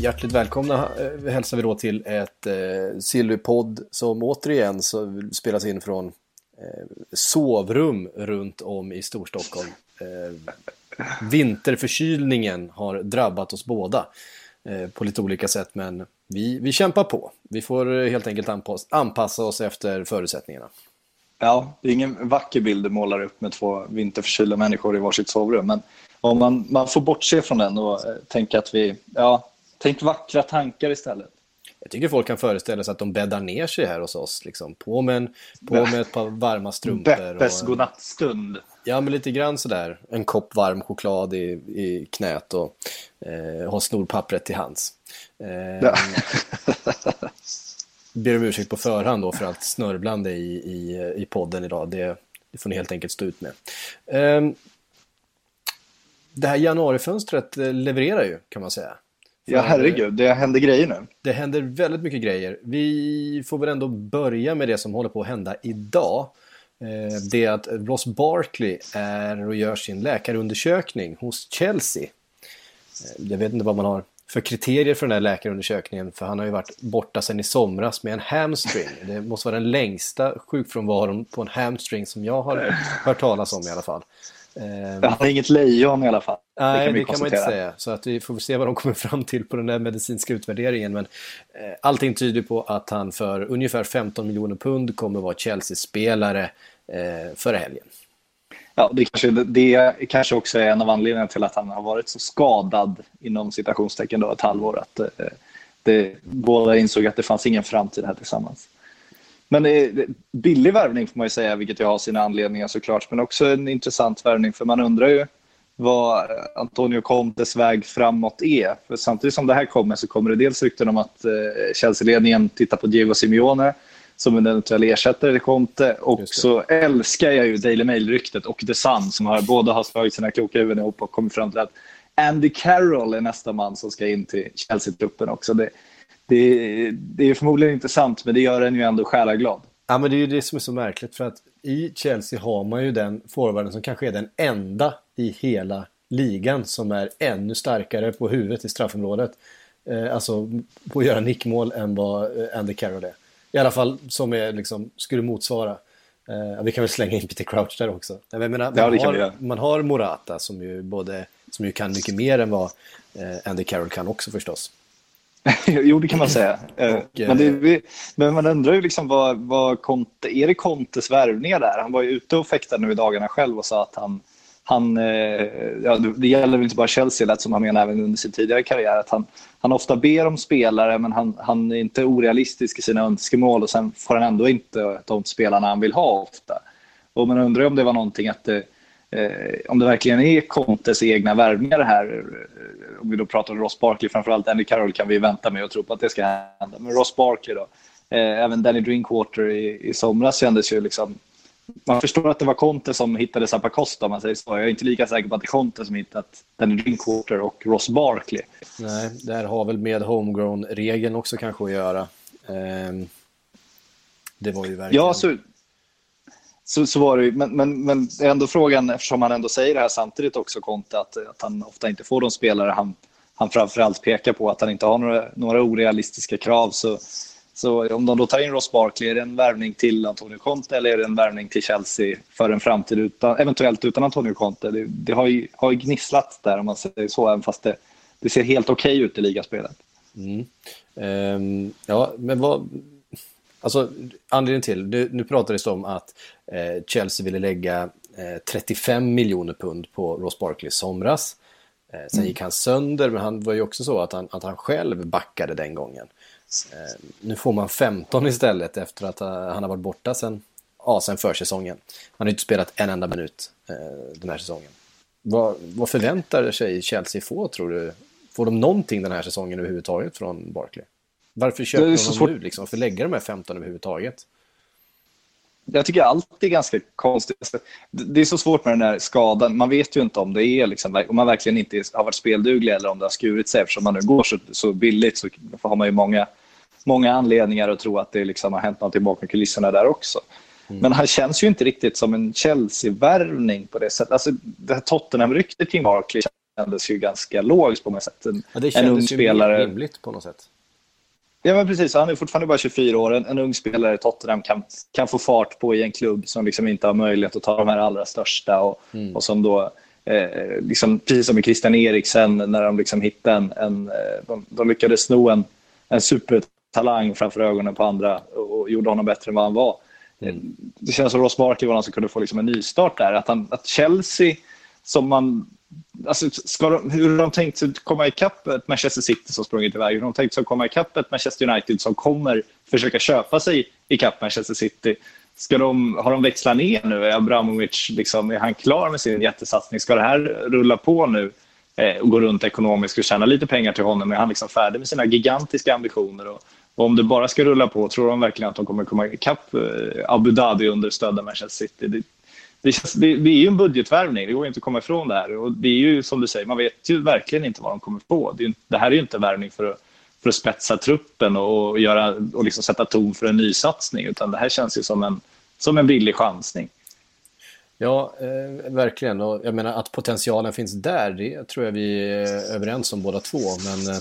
Hjärtligt välkomna eh, hälsar vi då till ett eh, Sillypodd som återigen så spelas in från eh, sovrum runt om i Storstockholm. Eh, vinterförkylningen har drabbat oss båda eh, på lite olika sätt men vi, vi kämpar på. Vi får helt enkelt anpassa oss efter förutsättningarna. Ja, det är ingen vacker bild du målar upp med två vinterförkylda människor i varsitt sovrum. Men om man, man får bortse från den och eh, tänka att vi, ja, tänk vackra tankar istället. Jag tycker folk kan föreställa sig att de bäddar ner sig här hos oss. Liksom, på, med en, på med ett par varma strumpor. Beppes godnattstund. Ja, men lite grann sådär. En kopp varm choklad i, i knät och eh, ha snorpappret till hands. Eh, Ja. ber om ursäkt på förhand då för allt snörvlande i, i, i podden idag. Det, det får ni helt enkelt stå ut med. Ehm, det här januarifönstret eh, levererar ju, kan man säga. Ja, herregud, det händer grejer nu. Det händer väldigt mycket grejer. Vi får väl ändå börja med det som håller på att hända idag. Eh, Det är att Ross Barkley är och gör sin läkarundersökning hos Chelsea. Eh, Jag vet inte vad man har för kriterier för den här läkarundersökningen för han har ju varit borta sedan i somras med en hamstring. Det måste vara den längsta sjukfrånvaron på en hamstring som jag har hört talas om i alla fall. Eh, Han är inget lejon i alla fall. Nej, kan det vi kan, man inte säga. Så att vi får se vad de kommer fram till på den där medicinska utvärderingen. Men eh, allting tyder på att han för ungefär 15 miljoner pund kommer vara Chelsea-spelare eh, före helgen. Ja, det, kanske, det kanske också är en av anledningarna till att han har varit så skadad inom citationstecken då ett halvår. Att, eh, det, båda insåg att det fanns ingen framtid här tillsammans. Men är billig värvning får man ju säga, vilket jag har sina anledningar såklart. Men också en intressant värvning, för man undrar ju vad Antonio Contes väg framåt är. För samtidigt som det här kommer så kommer det dels rykten om att eh, Chelsea-ledningen tittar på Diego Simeone som en eventuell ersättare till Conte. Och så älskar jag ju Daily Mail-ryktet och The Sun som har, båda har slagit sina kloka huvuden ihop och kommit fram till att Andy Carroll är nästa man som ska in till Chelsea-truppen också. Det, det, det är förmodligen inte sant, men det gör en ju ändå själaglad. Ja, men det är ju det som är så märkligt för att i Chelsea har man ju den forwarden som kanske är den enda i hela ligan som är ännu starkare på huvudet i straffområdet. Eh, alltså på att göra nickmål än vad eh, Andy Carroll är. I alla fall som är, liksom, skulle motsvara. Eh, vi kan väl slänga in Peter Crouch där också. Jag menar, man, Ja, det kan vi har, göra. man har Morata som ju, både, som ju kan mycket mer än vad eh, Andy Carroll kan också förstås. jo, det kan man säga. Eh, Och, men, det, men man undrar ju liksom vad, vad Conte, är det Contes värvningar där? Han var ju ute och fäktade nu i dagarna själv och sa att han, han eh, ja, det gäller väl inte bara Chelsea, lät som han menar även under sin tidigare karriär, att han, han ofta ber om spelare men han, han är inte orealistisk i sina önskemål och sen får han ändå inte de spelarna han vill ha ofta. Och man undrar om det var någonting att det, eh, om det verkligen är Contes egna värvningar här. eh, Om vi då pratar om Ross Barkley, framförallt Andy Carroll kan vi vänta med och tro på att det ska hända. Men Ross Barkley då, eh, även Danny Drinkwater i, i somras kändes ju liksom man förstår att det var Conte som hittade Zappacosta om man säger så. Jag är inte lika säker på att det är Conte som hittat Danny Drinkwater och Ross Barkley. Nej, det här har väl med homegrown-regeln också kanske att göra. Ehm, det var ju verkligen... Ja, så, så, så var det ju. Men, men, men ändå frågan, eftersom han ändå säger det här samtidigt också, Conte, att, att han ofta inte får de spelare han, han framförallt pekar på, att han inte har några, några orealistiska krav. Så, så om de då tar in Ross Barkley, är det en värvning till Antonio Conte eller är det en värvning till Chelsea för en framtid utan, eventuellt utan Antonio Conte? Det, det har, ju, har ju gnisslat där om man säger så, även fast det, det ser helt okej ut i ligaspelet. Mm. Um, ja, men vad... Alltså, anledningen till... Det, nu pratades det om att eh, Chelsea ville lägga eh, 35 miljoner pund på Ross Barkley i somras. Eh, sen gick han sönder, men han var ju också så att han, att han själv backade den gången. Eh, nu får man 15 istället efter att eh, han har varit borta sen, ja, sen försäsongen. Han har ju inte spelat en enda minut eh, den här säsongen. vad, vad förväntar sig Chelsea få, tror du? Får de någonting den här säsongen överhuvudtaget från Barkley? Varför köper Det är de så honom svårt- nu, liksom? För lägga de här 15 överhuvudtaget? Jag tycker allt är ganska konstigt. Det är så svårt med den här skadan. Man vet ju inte om det är liksom, om man verkligen inte har varit spelduglig eller om det har skurit sig. Eftersom man nu går så, så billigt så har man ju många, många anledningar att tro att det liksom har hänt något bakom kulisserna där också. Men han känns ju inte riktigt som en Chelsea-värvning på det sättet. Alltså, det här Tottenham-ryktet kring Barkley kändes ju ganska logiskt på många sätt. En, Ja, det en kändes ung ju spelare. rimligt på något sätt. Ja, men precis. Han är fortfarande bara 24 år. En, en ung spelare i Tottenham kan, kan få fart på i en klubb som liksom inte har möjlighet att ta de här allra största. Och, och som då, eh, liksom, precis som med Christian Eriksen, när de liksom hittade en... en eh, de, de lyckades sno en, en supertalang framför ögonen på andra och, och gjorde honom bättre än vad han var. Eh, Det känns som Ross Barkley var någon som kunde få liksom en nystart där. Att, han, att Chelsea, som man Alltså, ska de, hur har de tänkt sig komma ikapp ett Manchester City som sprungit iväg? Hur har de tänkt sig komma ikapp ett Manchester United som kommer försöka köpa sig ikapp Manchester City? Ska de, har de växlat ner nu? Är Abramovic liksom, är han klar med sin jättesatsning? Ska det här rulla på nu eh, och gå runt ekonomiskt och tjäna lite pengar till honom? Är han liksom färdig med sina gigantiska ambitioner? Och, och om det bara ska rulla på, tror de verkligen att de kommer komma ikapp eh, Abu Dhabi understödda Manchester City? Det, det, känns, det, det är ju en budgetvärvning, det går inte att komma ifrån det här. Och det är ju som du säger, man vet ju verkligen inte vad de kommer få. Det, är, det här är ju inte en värvning för att, för att spetsa truppen och, göra, och liksom sätta ton för en nysatsning, utan det här känns ju som en, som en billig chansning. Ja, eh, verkligen. Och jag menar att potentialen finns där, det tror jag vi är överens om båda två. Men eh,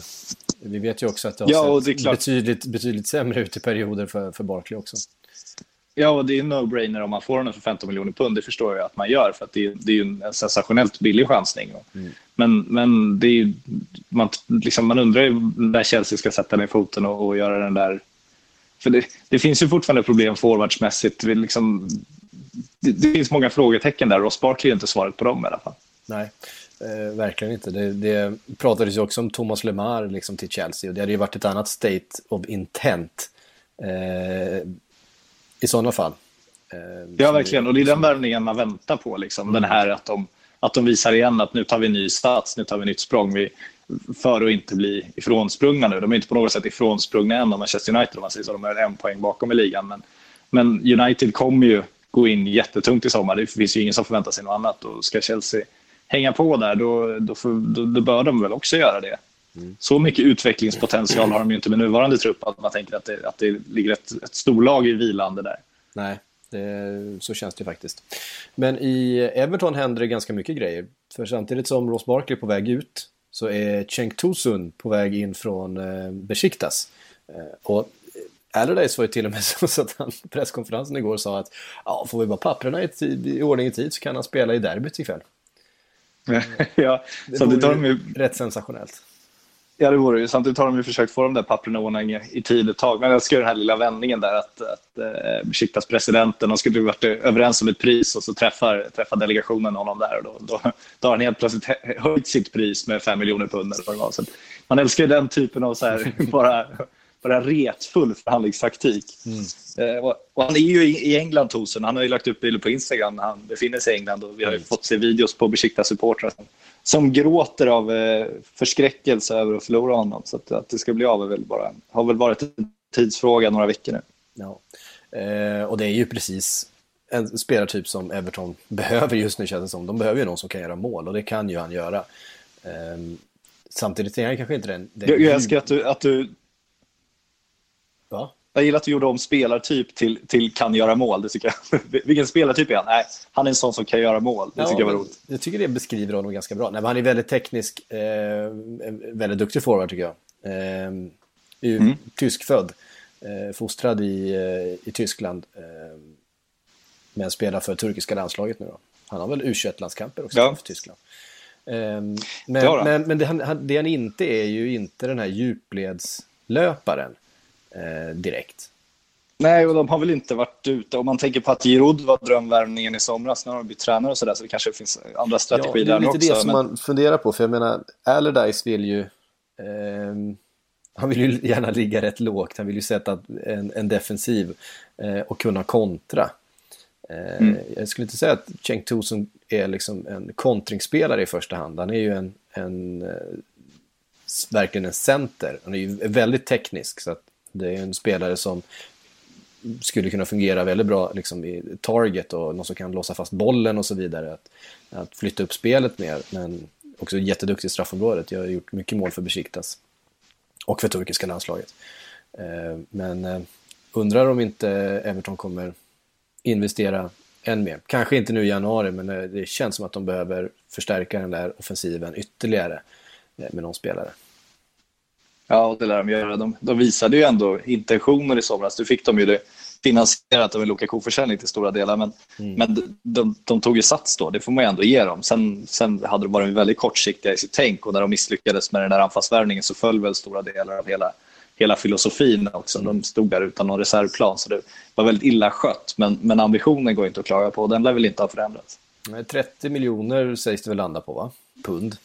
vi vet ju också att det har Ja, det sett klart. betydligt, betydligt sämre ut i perioder för, för Barkley också. Ja, och det är en no-brainer om man får honom för 15 miljoner pund. Det förstår jag att man gör, för det, är- det är ju en sensationellt billig chansning. Men, men det är ju, man, liksom, man undrar ju när Chelsea ska sätta ner foten och, och göra den där... För det, det finns ju fortfarande problem forwardsmässigt. Vi Liksom, det, det finns många frågetecken där. Ross Barkley är inte svaret på dem i alla fall. Nej, eh, verkligen inte. Det, det pratades ju också om Thomas Lemar liksom, till Chelsea och det hade ju varit ett annat state of intent eh, i sådana fall. Eh, Ja, verkligen. Och det är den värvningen man väntar på. Liksom. Den här att de, att de visar igen att nu tar vi ny stats, nu tar vi nytt språng. Vi, för att inte bli ifrånsprungna nu. De är inte på något sätt ifrånsprungna än av Manchester United om man säger så. De är en poäng bakom i ligan. Men, men United kommer ju gå in jättetungt i sommar. Det finns ju ingen som förväntar sig något annat. Och ska Chelsea hänga på där, då, då, då, då bör de väl också göra det. Så mycket utvecklingspotential har de ju inte med nuvarande trupp att man tänker att det, att det ligger ett, ett storlag i vilande där. Nej, det, så känns det faktiskt. Men i Everton händer det ganska mycket grejer. För samtidigt som Ross Barkley är på väg ut så är Cenk Tosun på väg in från eh, Besiktas. Eh, och Allardyce var ju till och med så så att han presskonferensen igår sa att ja, får vi bara papperna i, tid, i ordning i tid så kan han spela i derbyt ikväll. ja, Det samtidigt har vore de ju rätt sensationellt ja, det vore det ju. Samtidigt har de ju försökt få de där papperna i ordning i tid ett tag. Men jag älskar den här lilla vändningen där att, att eh, Besiktas presidenten, de skulle ju varit överens om ett pris och så träffar, träffar delegationen honom där och då, då, då har han helt plötsligt höjt sitt pris med fem miljoner pund eller vad det var. Så man älskar ju den typen av så här, bara, bara retfull förhandlingstaktik. Eh, och, och han är ju i, i England, Tosen. Han har ju lagt upp bilder på Instagram när han befinner sig i England och vi har ju fått se videos på besiktas supportrar som, som gråter av eh, förskräckelse över att förlora honom. Så att, att det ska bli av är väl bara, har väl varit en tidsfråga några veckor nu. Ja. Eh, och det är ju precis en spelartyp som Everton behöver just nu känns det som. De behöver ju någon som kan göra mål och det kan ju han göra. Eh, samtidigt är han kanske inte den... den Jag, jag älskar att du, att du? Jag gillar att du gjorde om spelartyp till, till kan göra mål. Det tycker jag. Vilken spelartyp är han? Nej, han är en sån som kan göra mål. Det tycker jag var roligt. Jag tycker det beskriver honom ganska bra. Nej, men han är väldigt teknisk, eh, väldigt duktig forward tycker jag. Eh, Mm. tyskfödd, eh, fostrad i, eh, i Tyskland. Eh, men spelar för turkiska landslaget nu då. Han har väl U21-landskamper också Ja. för Tyskland. Eh, men Det men, men det, han, det han inte är ju inte den här djupledslöparen eh, direkt. Nej, och de har väl inte varit ute. Om man tänker på att Giroud var drömvärvningen i somras. Nu har de blivit tränare och sådär, så det kanske finns andra strategier det är där lite också. det som men- man funderar på. För jag menar, Allardyce vill ju... ehm, han vill ju gärna ligga rätt lågt. Han vill ju sätta en, en defensiv eh, och kunna kontra. Eh, Jag skulle inte säga att Cenk Tosun är liksom en kontringsspelare i första hand. Han är ju en, en eh, verkligen en center. Han är ju väldigt teknisk. Så att det är en spelare som skulle kunna fungera väldigt bra liksom, i target och någon som kan låsa fast bollen och så vidare. Att, att flytta upp spelet mer. Men också jätteduktig i straffområdet. Jag har gjort mycket mål för Besiktas. Och för turkiska landslaget. Eh, men eh, undrar om inte Everton kommer investera än mer. Kanske inte nu i januari, men eh, det känns som att de behöver förstärka den där offensiven ytterligare med någon spelare. Ja, det lär de göra. De, de visade ju ändå intentioner i somras. Nu fick de ju det finansierat av en Lukaku-försäljning till stora delar, men, men de, de, de tog ju sats då. Det får man ju ändå ge dem. Sen, sen hade de varit väldigt kortsiktiga i sitt tänk och när de misslyckades med den där anfallsvärvningen så föll väl stora delar av hela, hela filosofin också. De stod där utan någon reservplan, så det var väldigt illa skött. Men, men ambitionen går inte att klaga på och den lär väl inte ha förändrats. Men 30 miljoner sägs det väl landa på, va? Pund.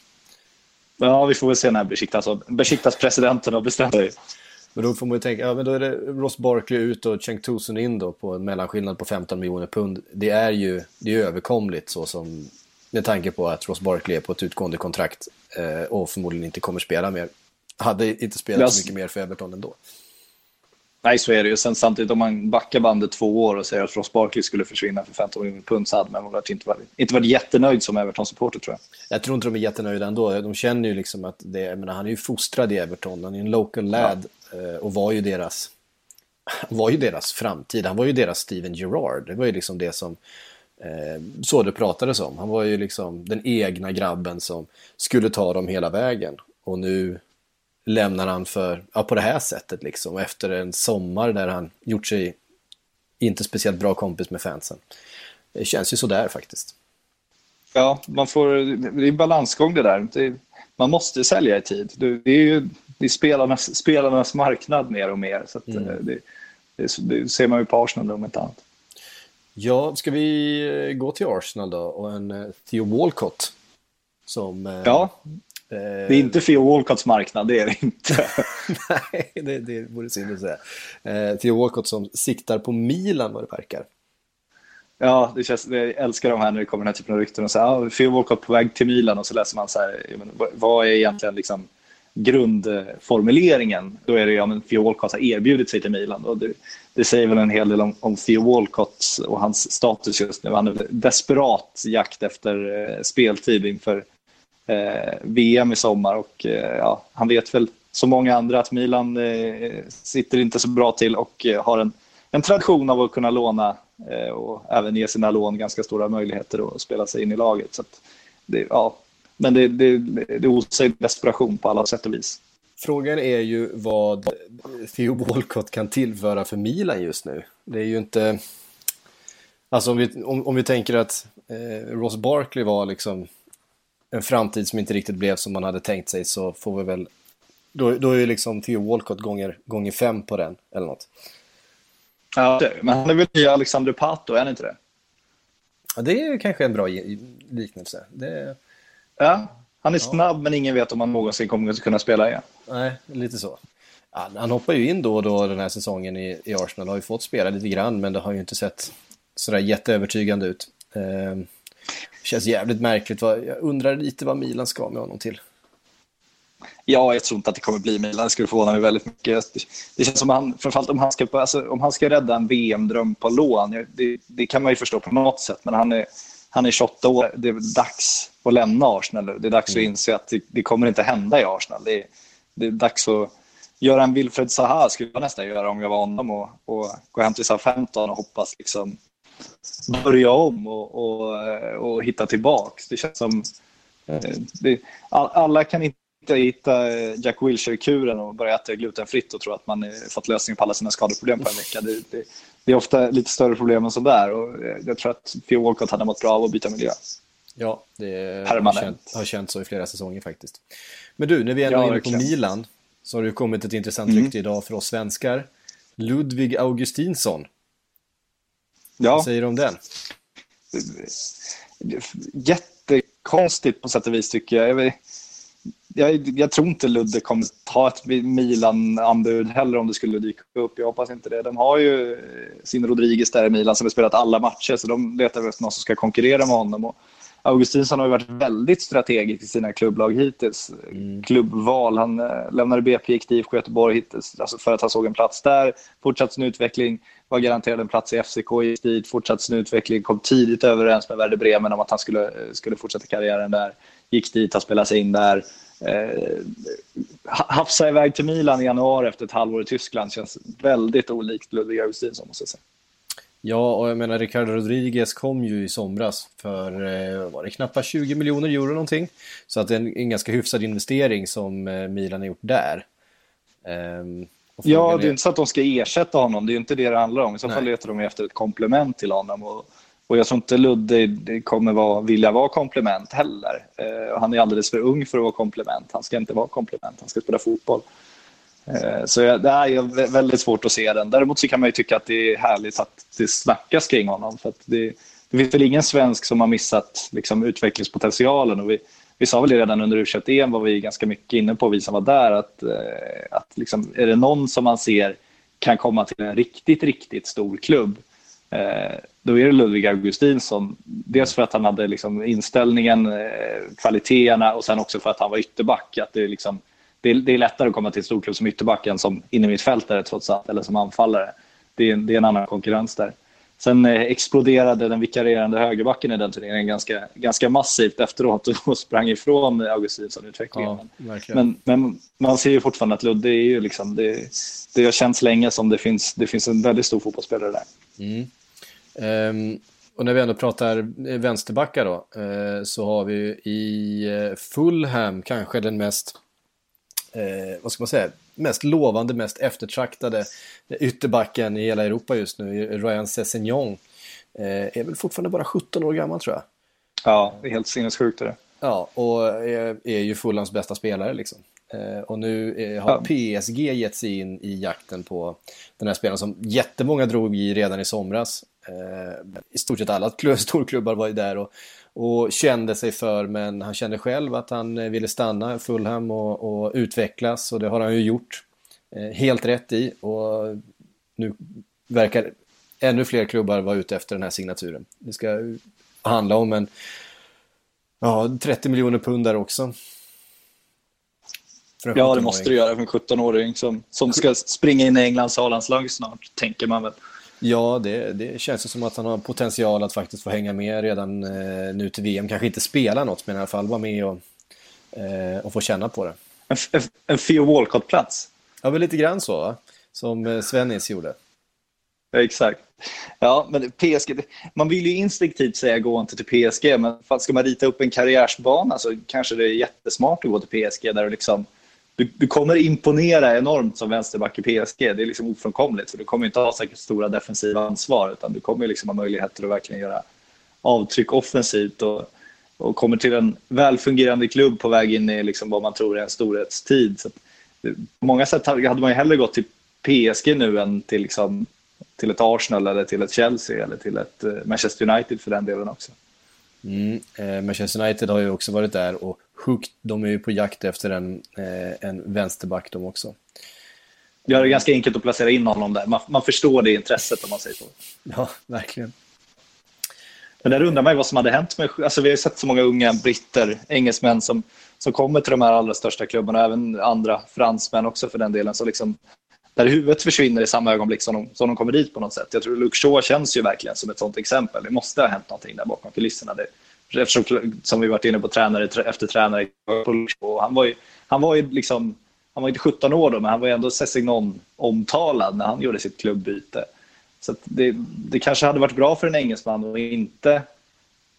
Ja, vi får väl se när Besiktas, Besiktas presidenten har bestämt sig. Men då får man ju tänka, ja men då är det Ross Barkley ut och Cenk Tosun in då på en mellanskillnad på 15 miljoner pund. Det är ju det är överkomligt så som, med tanke på att Ross Barkley är på ett utgående kontrakt eh, och förmodligen inte kommer spela mer. Hade inte spelat så mycket mer för Everton ändå. Nej, så är det ju. Sen samtidigt om man backar bandet två år och säger att Ross Barkley skulle försvinna för 15 miljoner pund så hade man varit inte, varit, inte varit jättenöjd som Everton-supporter tror jag. Jag tror inte de är jättenöjda ändå. De känner ju liksom att det, jag menar, han är ju fostrad i Everton. Han är en local lad eh, och var ju deras var ju deras framtid. Han var ju deras Steven Gerrard. Det var ju liksom det som eh, så det pratades om. Han var ju liksom den egna grabben som skulle ta dem hela vägen. Och nu lämnar han för, ja, på det här sättet liksom. Och efter en sommar där han gjort sig inte speciellt bra kompis med fansen. Det känns ju sådär faktiskt. Ja, man får, det är en balansgång det där. Det, man måste sälja i tid. Det, är ju det är spelarnas, spelarnas marknad mer och mer. Så Mm. eh, det, det, det ser man ju på Arsenal om inte annat. Ja, ska vi eh, gå till Arsenal då och en eh, Theo Walcott som... Ja, det är inte Theo Walcotts marknad, det är det inte. Nej, det, det vore synd att säga. Eh, Theo Walcott som siktar på Milan vad det verkar. Ja, det känns, jag älskar de här när det kommer den här typen av rykten. Och så, ja, Theo Walcott på väg till Milan och så läser man så här, menar, vad- är egentligen liksom grundformuleringen? Då är det ja, men Theo Walcott har erbjudit sig till Milan. Och det, det säger väl en hel del om, om Theo Walcott och hans status just nu. Han är desperat jakt efter eh, speltid inför eh, Eh, VM i sommar. Och, eh, ja, han vet väl som många andra att Milan eh, sitter inte så bra till och eh, har en, en tradition av att kunna låna eh, och även ge sina lån ganska stora möjligheter att spela sig in i laget. Så att det, ja, men det, det, det osar desperation på alla sätt och vis. Frågan är ju vad Theo Walcott kan tillföra för Milan just nu. Det är ju inte... Alltså om vi, om, om vi tänker att eh, Ross Barkley var liksom en framtid som inte riktigt blev som man hade tänkt sig så får vi väl... Då, då är ju liksom Theo Walcott gånger, gånger fem på den, eller något. Ja, men han är väl nya Alexander Pato, är han inte det? Ja, det är kanske en bra liknelse. Det, Ja, han är snabb men ingen vet om han någonsin kommer att kunna spela igen. nej, lite så. Ja, han hoppar ju in då och då den här säsongen i, i Arsenal. Har ju fått spela lite grann, men det har ju inte sett sådär jätteövertygande ut. Eh, känns jävligt märkligt. Vad, jag undrar lite vad Milan ska med honom till. Ja, jag tror inte att det kommer bli Milan. Det skulle förvåna mig väldigt mycket. Det, känns som han, framförallt om han ska, alltså, om han ska rädda en VM-dröm på lån. Det, det kan man ju förstå på något sätt, men han är, han är 28 år. Det är dags att lämna Arsenal nu. Det är dags att inse att det, det kommer inte hända i Arsenal. Det, är- det är dags att göra en Wilfred Zaha, skulle jag nästan göra om jag var honom, och, och gå hem till Southampton och hoppas liksom börja om och, och, och hitta tillbaks. Det känns som... eh, Det, all, alla kan inte hitta eh, Jack Wilshere-kuren och börja äta glutenfritt och tro att man eh, fått lösning på alla sina skadeproblem på en vecka. Det, det, det är ofta lite större problem än så där och eh, jag tror att Theo Walcott hade mått bra av att byta miljö. Ja, det har känt, har känt så i flera säsonger faktiskt. Men du, när vi ändå Ja, är inne på verkligen. Milan så har det kommit ett intressant rykte idag för oss svenskar. Ludvig Augustinsson, Ja, vad säger du om den? jättekonstigt på sätt och vis tycker jag. jag jag tror inte Ludde kommer ta ett Milan-anbud heller om det skulle dyka upp. Jag hoppas inte det. De har ju sin Rodriguez där i Milan som har spelat alla matcher så de letar efter någon som ska konkurrera med honom. Och Augustinsson har ju varit väldigt strategisk i sina klubblag hittills. Mm. Klubbval. Han äh, lämnade BP, gick till IFK Göteborg hittills alltså för att han såg en plats där. Fortsatt sin utveckling, var garanterad en plats i FCK, gick dit, fortsatt sin utveckling, kom tidigt överens med Werder Bremen om att han skulle, skulle fortsätta karriären där. Gick dit, har spelat sig in där. Eh, hafsa iväg till Milan i januari efter ett halvår i Tyskland känns väldigt olikt Ludvig Augustinsson måste jag säga. Ja, och jag menar Ricardo Rodriguez kom ju i somras för, eh, var det knappt 20 miljoner euro någonting? Så att det är en, en ganska hyfsad investering som eh, Milan har gjort där. Um, ja, det är inte så att de ska ersätta honom, det är inte det det handlar om. I så fall letar de efter ett komplement till honom. Och, och jag tror inte Ludde kommer vara, vilja vara komplement heller. Uh, han är alldeles för ung för att vara komplement. Han ska inte vara komplement, han ska spela fotboll. Eh, så jag, det är väldigt svårt att se den. Däremot så kan man ju tycka att det är härligt att det snackas kring honom. För det, det finns väl ingen svensk som har missat liksom, utvecklingspotentialen. Och vi, vi sa väl det redan under u em var vi ganska mycket inne på, vi som var där, att, eh, att liksom, är det någon som man ser kan komma till en riktigt, riktigt stor klubb, eh, då är det Ludvig Augustinsson. Dels för att han hade liksom inställningen, kvaliteterna och sen också för att han var ytterback. Att det liksom, det är, det är lättare att komma till storklubb som ytterback än som innermittfältare trots allt, eller som anfallare. Det är, det är en annan konkurrens där. Sen eh, exploderade den vikarierande högerbacken i den turneringen ganska, ganska massivt efteråt och sprang ifrån Augustinsson-utvecklingen. Ja, men, men, man ser ju fortfarande att Ludde är ju liksom, det, det har känts länge som det finns, det finns en väldigt stor fotbollsspelare där. Mm. Um, och när vi ändå pratar vänsterbackar då, uh, så har vi i eh, Fulham kanske den mest eh, vad ska man säga, mest lovande, mest eftertraktade ytterbacken i hela Europa just nu, Ryan Sessegnon. Eh, är väl fortfarande bara 17 år gammal tror jag. Ja, det är helt sinnessjukt det. Ja, och är, är ju Fulhams bästa spelare liksom. Eh, och nu är, har ja. PSG gett sig in i jakten på den här spelaren som jättemånga drog i redan i somras. Eh, I stort sett alla storklubbar var ju där och och kände sig för, men han kände själv att han eh, ville stanna Fulham och, och utvecklas och det har han ju gjort eh, helt rätt i och nu verkar ännu fler klubbar vara ute efter den här signaturen. Det ska handla om en ja, 30 miljoner pund där också. Ja, det måste du göra för en 17-åring som, som ska springa in i Englands A-landslag snart, tänker man väl. Ja, det, det känns som att han har potential att faktiskt få hänga med redan eh, nu till VM. Kanske inte spela något, men i alla fall vara med och, eh, och få känna på det. En, en, en Theo Walcott-plats? Ja, väl lite grann så, va? som eh, Svennis gjorde. Exakt. Ja, men PSG, man vill ju instinktivt säga gå inte till PSG, men ska man rita upp en karriärsbana så kanske det är jättesmart att gå till PSG där du liksom du, du, kommer imponera enormt som vänsterback i PSG. Det är liksom ofrånkomligt. För du kommer inte ha särskilt stora defensiva ansvar utan du kommer liksom ha möjligheter att verkligen göra avtryck offensivt och, och kommer till en välfungerande klubb på väg in i liksom vad man tror är en storhetstid. Så eh, på många sätt hade man ju hellre gått till PSG nu än till, liksom, till ett Arsenal eller till ett Chelsea eller till ett eh, Manchester United för den delen också. Mm, eh, Manchester United har ju också varit där och hooked. De är ju på jakt efter en, eh, en vänsterback de också. Ja, det är ganska enkelt att placera in honom där. Man, man förstår det intresset om man säger så. Ja, verkligen. Men där undrar man vad som hade hänt med... Alltså vi har ju sett så många unga britter, engelsmän som, som kommer till de här allra största klubbarna, även andra fransmän också för den delen. Så liksom, där huvudet försvinner i samma ögonblick som de, som de kommer dit på något sätt. Jag tror Luke Shaw känns ju verkligen som ett sånt exempel. Det måste ha hänt någonting där bakom kulisserna. Det, eftersom, som vi varit inne på, tränare efter tränare. på han var ju, han var ju liksom, han var inte 17 år då, men han var ju ändå Sessignon omtalad när han gjorde sitt klubbyte. Så det, det kanske hade varit bra för en engelsman att inte,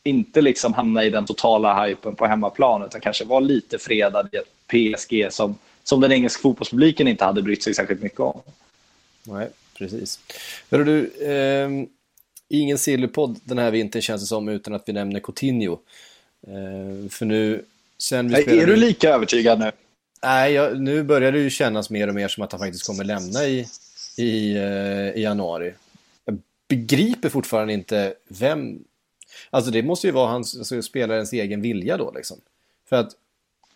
inte liksom hamna i den totala hypen på hemmaplan, utan kanske vara lite fredad i ett PSG som, som den engelska fotbollspubliken inte hade brytt sig särskilt mycket om. Nej, precis. Hörru du, eh, ingen sillypodd den här vintern känns det som utan att vi nämner Coutinho. Eh, för nu, sen vi spelade... Är du lika övertygad nu? Nej, jag, nu börjar det ju kännas mer och mer som att han faktiskt kommer lämna i, i, eh, i januari. Jag begriper fortfarande inte vem... Alltså det måste ju vara hans, alltså, spelarens egen vilja då liksom. För att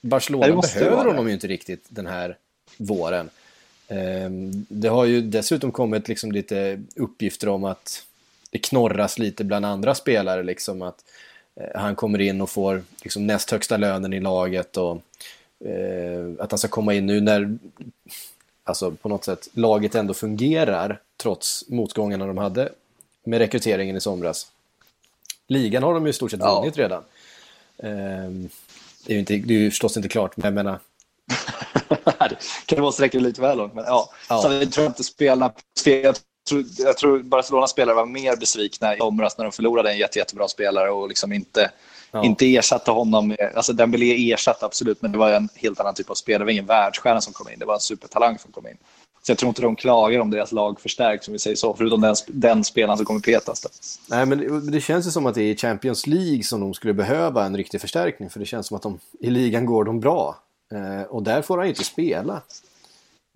Barcelona måste behöver honom ju inte riktigt den här våren. Ehm, Det har ju dessutom kommit liksom lite uppgifter om att det knorras lite bland andra spelare. Liksom att eh, han kommer in och får liksom näst högsta lönen i laget och eh, att han ska komma in nu när alltså på något sätt laget ändå fungerar trots motgångarna de hade med rekryteringen i somras. Ligan har de ju i stort sett Ja. vunnit redan. Det är ju inte, det är ju förstås inte klart, men jag menar, det kan vara sträcka lite väl långt. Men ja. Ja. Så jag tror inte spelarna... Jag tror, jag tror Barcelonas spelare var mer besvikna i somras när de förlorade en jätte, jättebra spelare och liksom inte, Ja. inte ersatte honom. Med, alltså Dembélé ersatte absolut, men det var en helt annan typ av spelare. Det var ingen världsstjärna som kom in. Det var en supertalang som kom in. Så jag tror inte de klagar om deras lag förstärks, om vi säger så. Förutom den, den spelaren som kommer petas. Då. Nej, men det, känns ju som att det är i Champions League som de skulle behöva en riktig förstärkning. För det känns som att de, i ligan går de bra. Eh, och där får han inte spela.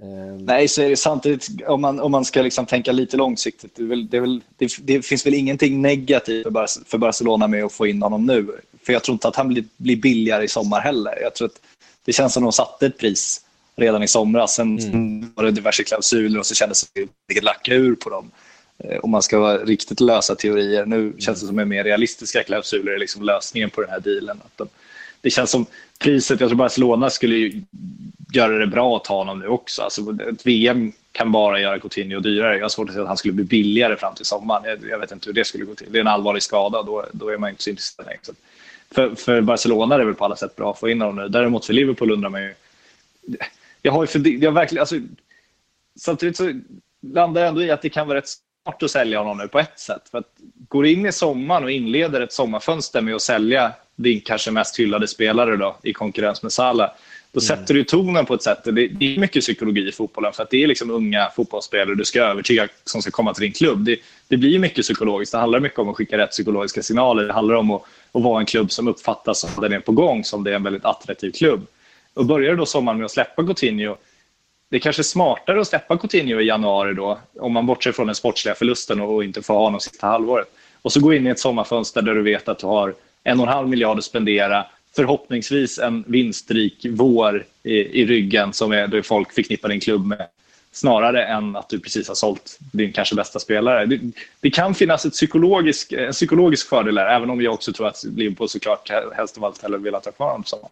Eh, Nej, så är det samtidigt, om man, om man ska liksom tänka lite långsiktigt, det, väl, det, väl, det, det finns väl ingenting negativt för, för Barcelona med att få in honom nu. För jag tror inte att han blir, blir billigare i sommar heller. Jag tror att det känns som att de satte ett pris redan i somras. Sen sen var det diverse klausuler och så kändes det vilket lacka ur på dem. Eh, Om man ska vara riktigt lösa teorier. Nu känns det som att mer realistiska klausuler är liksom lösningen på den här dealen. Att de, det känns som priset, jag tror Barcelona skulle göra det bra att ta honom nu också. Alltså, ett VM kan bara göra Coutinho dyrare. Jag har svårt att se att han skulle bli billigare fram till sommaren. Jag, jag vet inte hur det skulle gå till. Det är en allvarlig skada, då, då är man inte så intresserad längre. Att För, för Barcelona är det väl på alla sätt bra att få in honom nu. Däremot för Liverpool undrar man ju... Jag har ju för, jag verkligen, alltså, samtidigt så landar jag ändå i att det kan vara rätt smart att sälja honom nu på ett sätt. För att går in i sommaren och inleder ett sommarfönster med att sälja din kanske mest hyllade spelare då, i konkurrens med Salah, då sätter du tonen på ett sätt. Det, det är mycket psykologi i fotbollen för att det är liksom unga fotbollsspelare du ska övertyga som ska komma till din klubb. Det, det blir mycket psykologiskt. Det handlar mycket om att skicka rätt psykologiska signaler. Det handlar om att, att vara en klubb som uppfattas som den är på gång, som det är en väldigt attraktiv klubb. Och börjar du då sommaren med att släppa Coutinho det är kanske smartare att släppa Coutinho i januari då, om man bortser från den sportsliga förlusten och inte får ha honom sista halvåret. Och så gå in i ett sommarfönster där du vet att du har en och en halv miljard att spendera, förhoppningsvis en vinstrik vår i, i ryggen som är det folk förknippar din klubb med, snarare än att du precis har sålt din kanske bästa spelare. Det, det kan finnas ett psykologisk, en psykologisk fördel där, även om jag också tror att Liverpool såklart helst av allt hellre vill ha kvar honom på sommaren.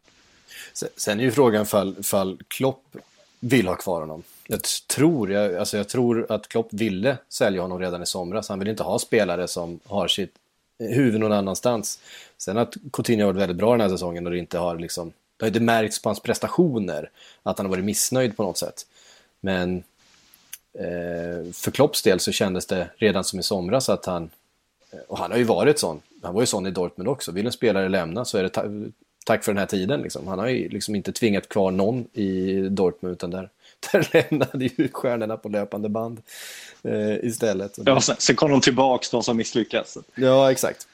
Sen, är ju frågan fall, fall Klopp vill ha kvar honom. Jag tror, jag, alltså jag tror att Klopp ville sälja honom redan i somras. Han vill inte ha spelare som har sitt huvud någon annanstans. Sen att Coutinho har varit väldigt bra den här säsongen och det inte har liksom, det har inte märkts på hans prestationer att han har varit missnöjd på något sätt. Men eh, för Klopps del så kändes det redan som i somras att han, och han har ju varit sån, han var ju sån i Dortmund också, vill en spelare lämna så är det tack för den här tiden. Liksom. Han har ju liksom inte tvingat kvar någon i Dortmund utan där, där lämnade ju stjärnorna på löpande band eh, istället. Ja, sen, sen kom de tillbaka, de som misslyckats. ja, exakt.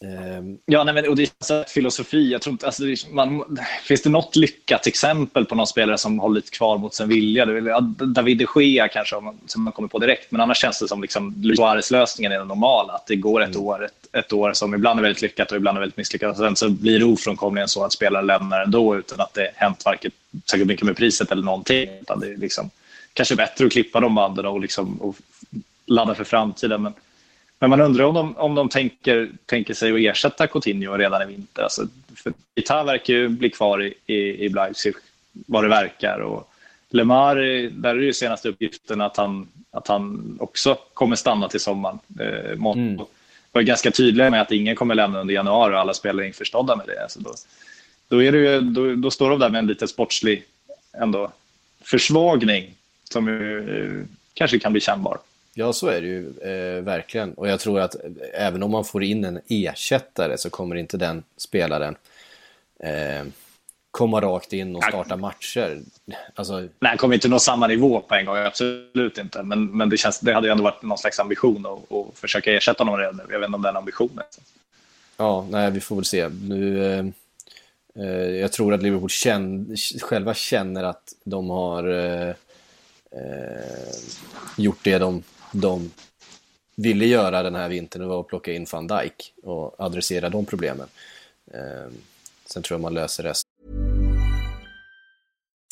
Ehm, Ja, nej, men, och det är så filosofi. Jag tror inte, alltså, det- man, finns det något lyckat exempel på någon spelare som hållit kvar mot sin vilja? Ja, David de Gea kanske, man, som man kommer på direkt. Men annars känns det som liksom, Suarez-lösningen är den normala. Att det går ett, år, ett, ett år som ibland är väldigt lyckat och ibland är väldigt misslyckat. Och sen så blir det ofrånkomligen så att spelare lämnar ändå utan att det hänt varken särskilt mycket med priset eller någonting. Utan det är liksom, kanske bättre att klippa de banden och, liksom, och ladda för framtiden. Men, men man undrar om de, om de tänker, tänker sig att ersätta Coutinho redan i vinter. Alltså, för Ita verkar ju bli kvar i, i, i Leipzig, vad det verkar. Och Lemar, där är ju senaste uppgiften att han, att han också kommer stanna till sommaren. Eh, Monaco Mm. var ganska tydliga med att ingen kommer lämna under januari och alla spelare är införstådda med det. Alltså då, då, är det ju, då, då står de där med en lite sportslig ändå, försvagning som ju, eh, kanske kan bli kännbar. Ja, så är det ju eh, verkligen. Och jag tror att eh, även om man får in en ersättare så kommer inte den spelaren eh, komma rakt in och starta matcher. Alltså, Nej, han kommer inte nå samma nivå på en gång, absolut inte. Men, men det, känns, det hade ju ändå varit någon slags ambition att, att försöka ersätta honom redan nu. Jag vet inte om den ambitionen. ja, nej, vi får väl se. Nu, eh, eh, jag tror att Liverpool känn, själva känner att de har eh, eh, gjort det de, de ville göra den här vintern. Var att plocka in van Dijk och adressera de problemen. Eh, sen tror jag man löser resten.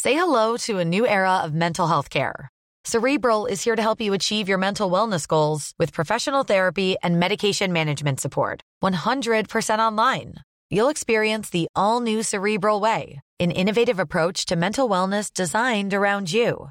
Say hello to a new era of mental health care. Cerebral is here to help you achieve your mental wellness goals with professional therapy and medication management support. 100% online. You'll experience the all new Cerebral Way, an innovative approach to mental wellness designed around you.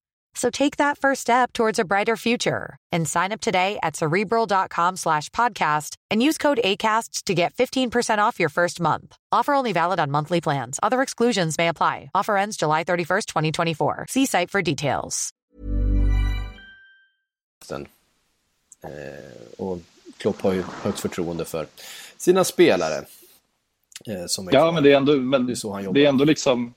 So take that first step towards a brighter future and sign up today at cerebral.com slash podcast and use code ACAST to get 15% off your first month. Offer only valid on monthly plans. Other exclusions may apply. Offer ends July 31st, 2024. See site for details. Den. Eh, och Klopp har ju högt förtroende för sina spelare. Eh, som är Ja, kvar. men det är ändå, men Det är så han jobbar. det är ändå liksom...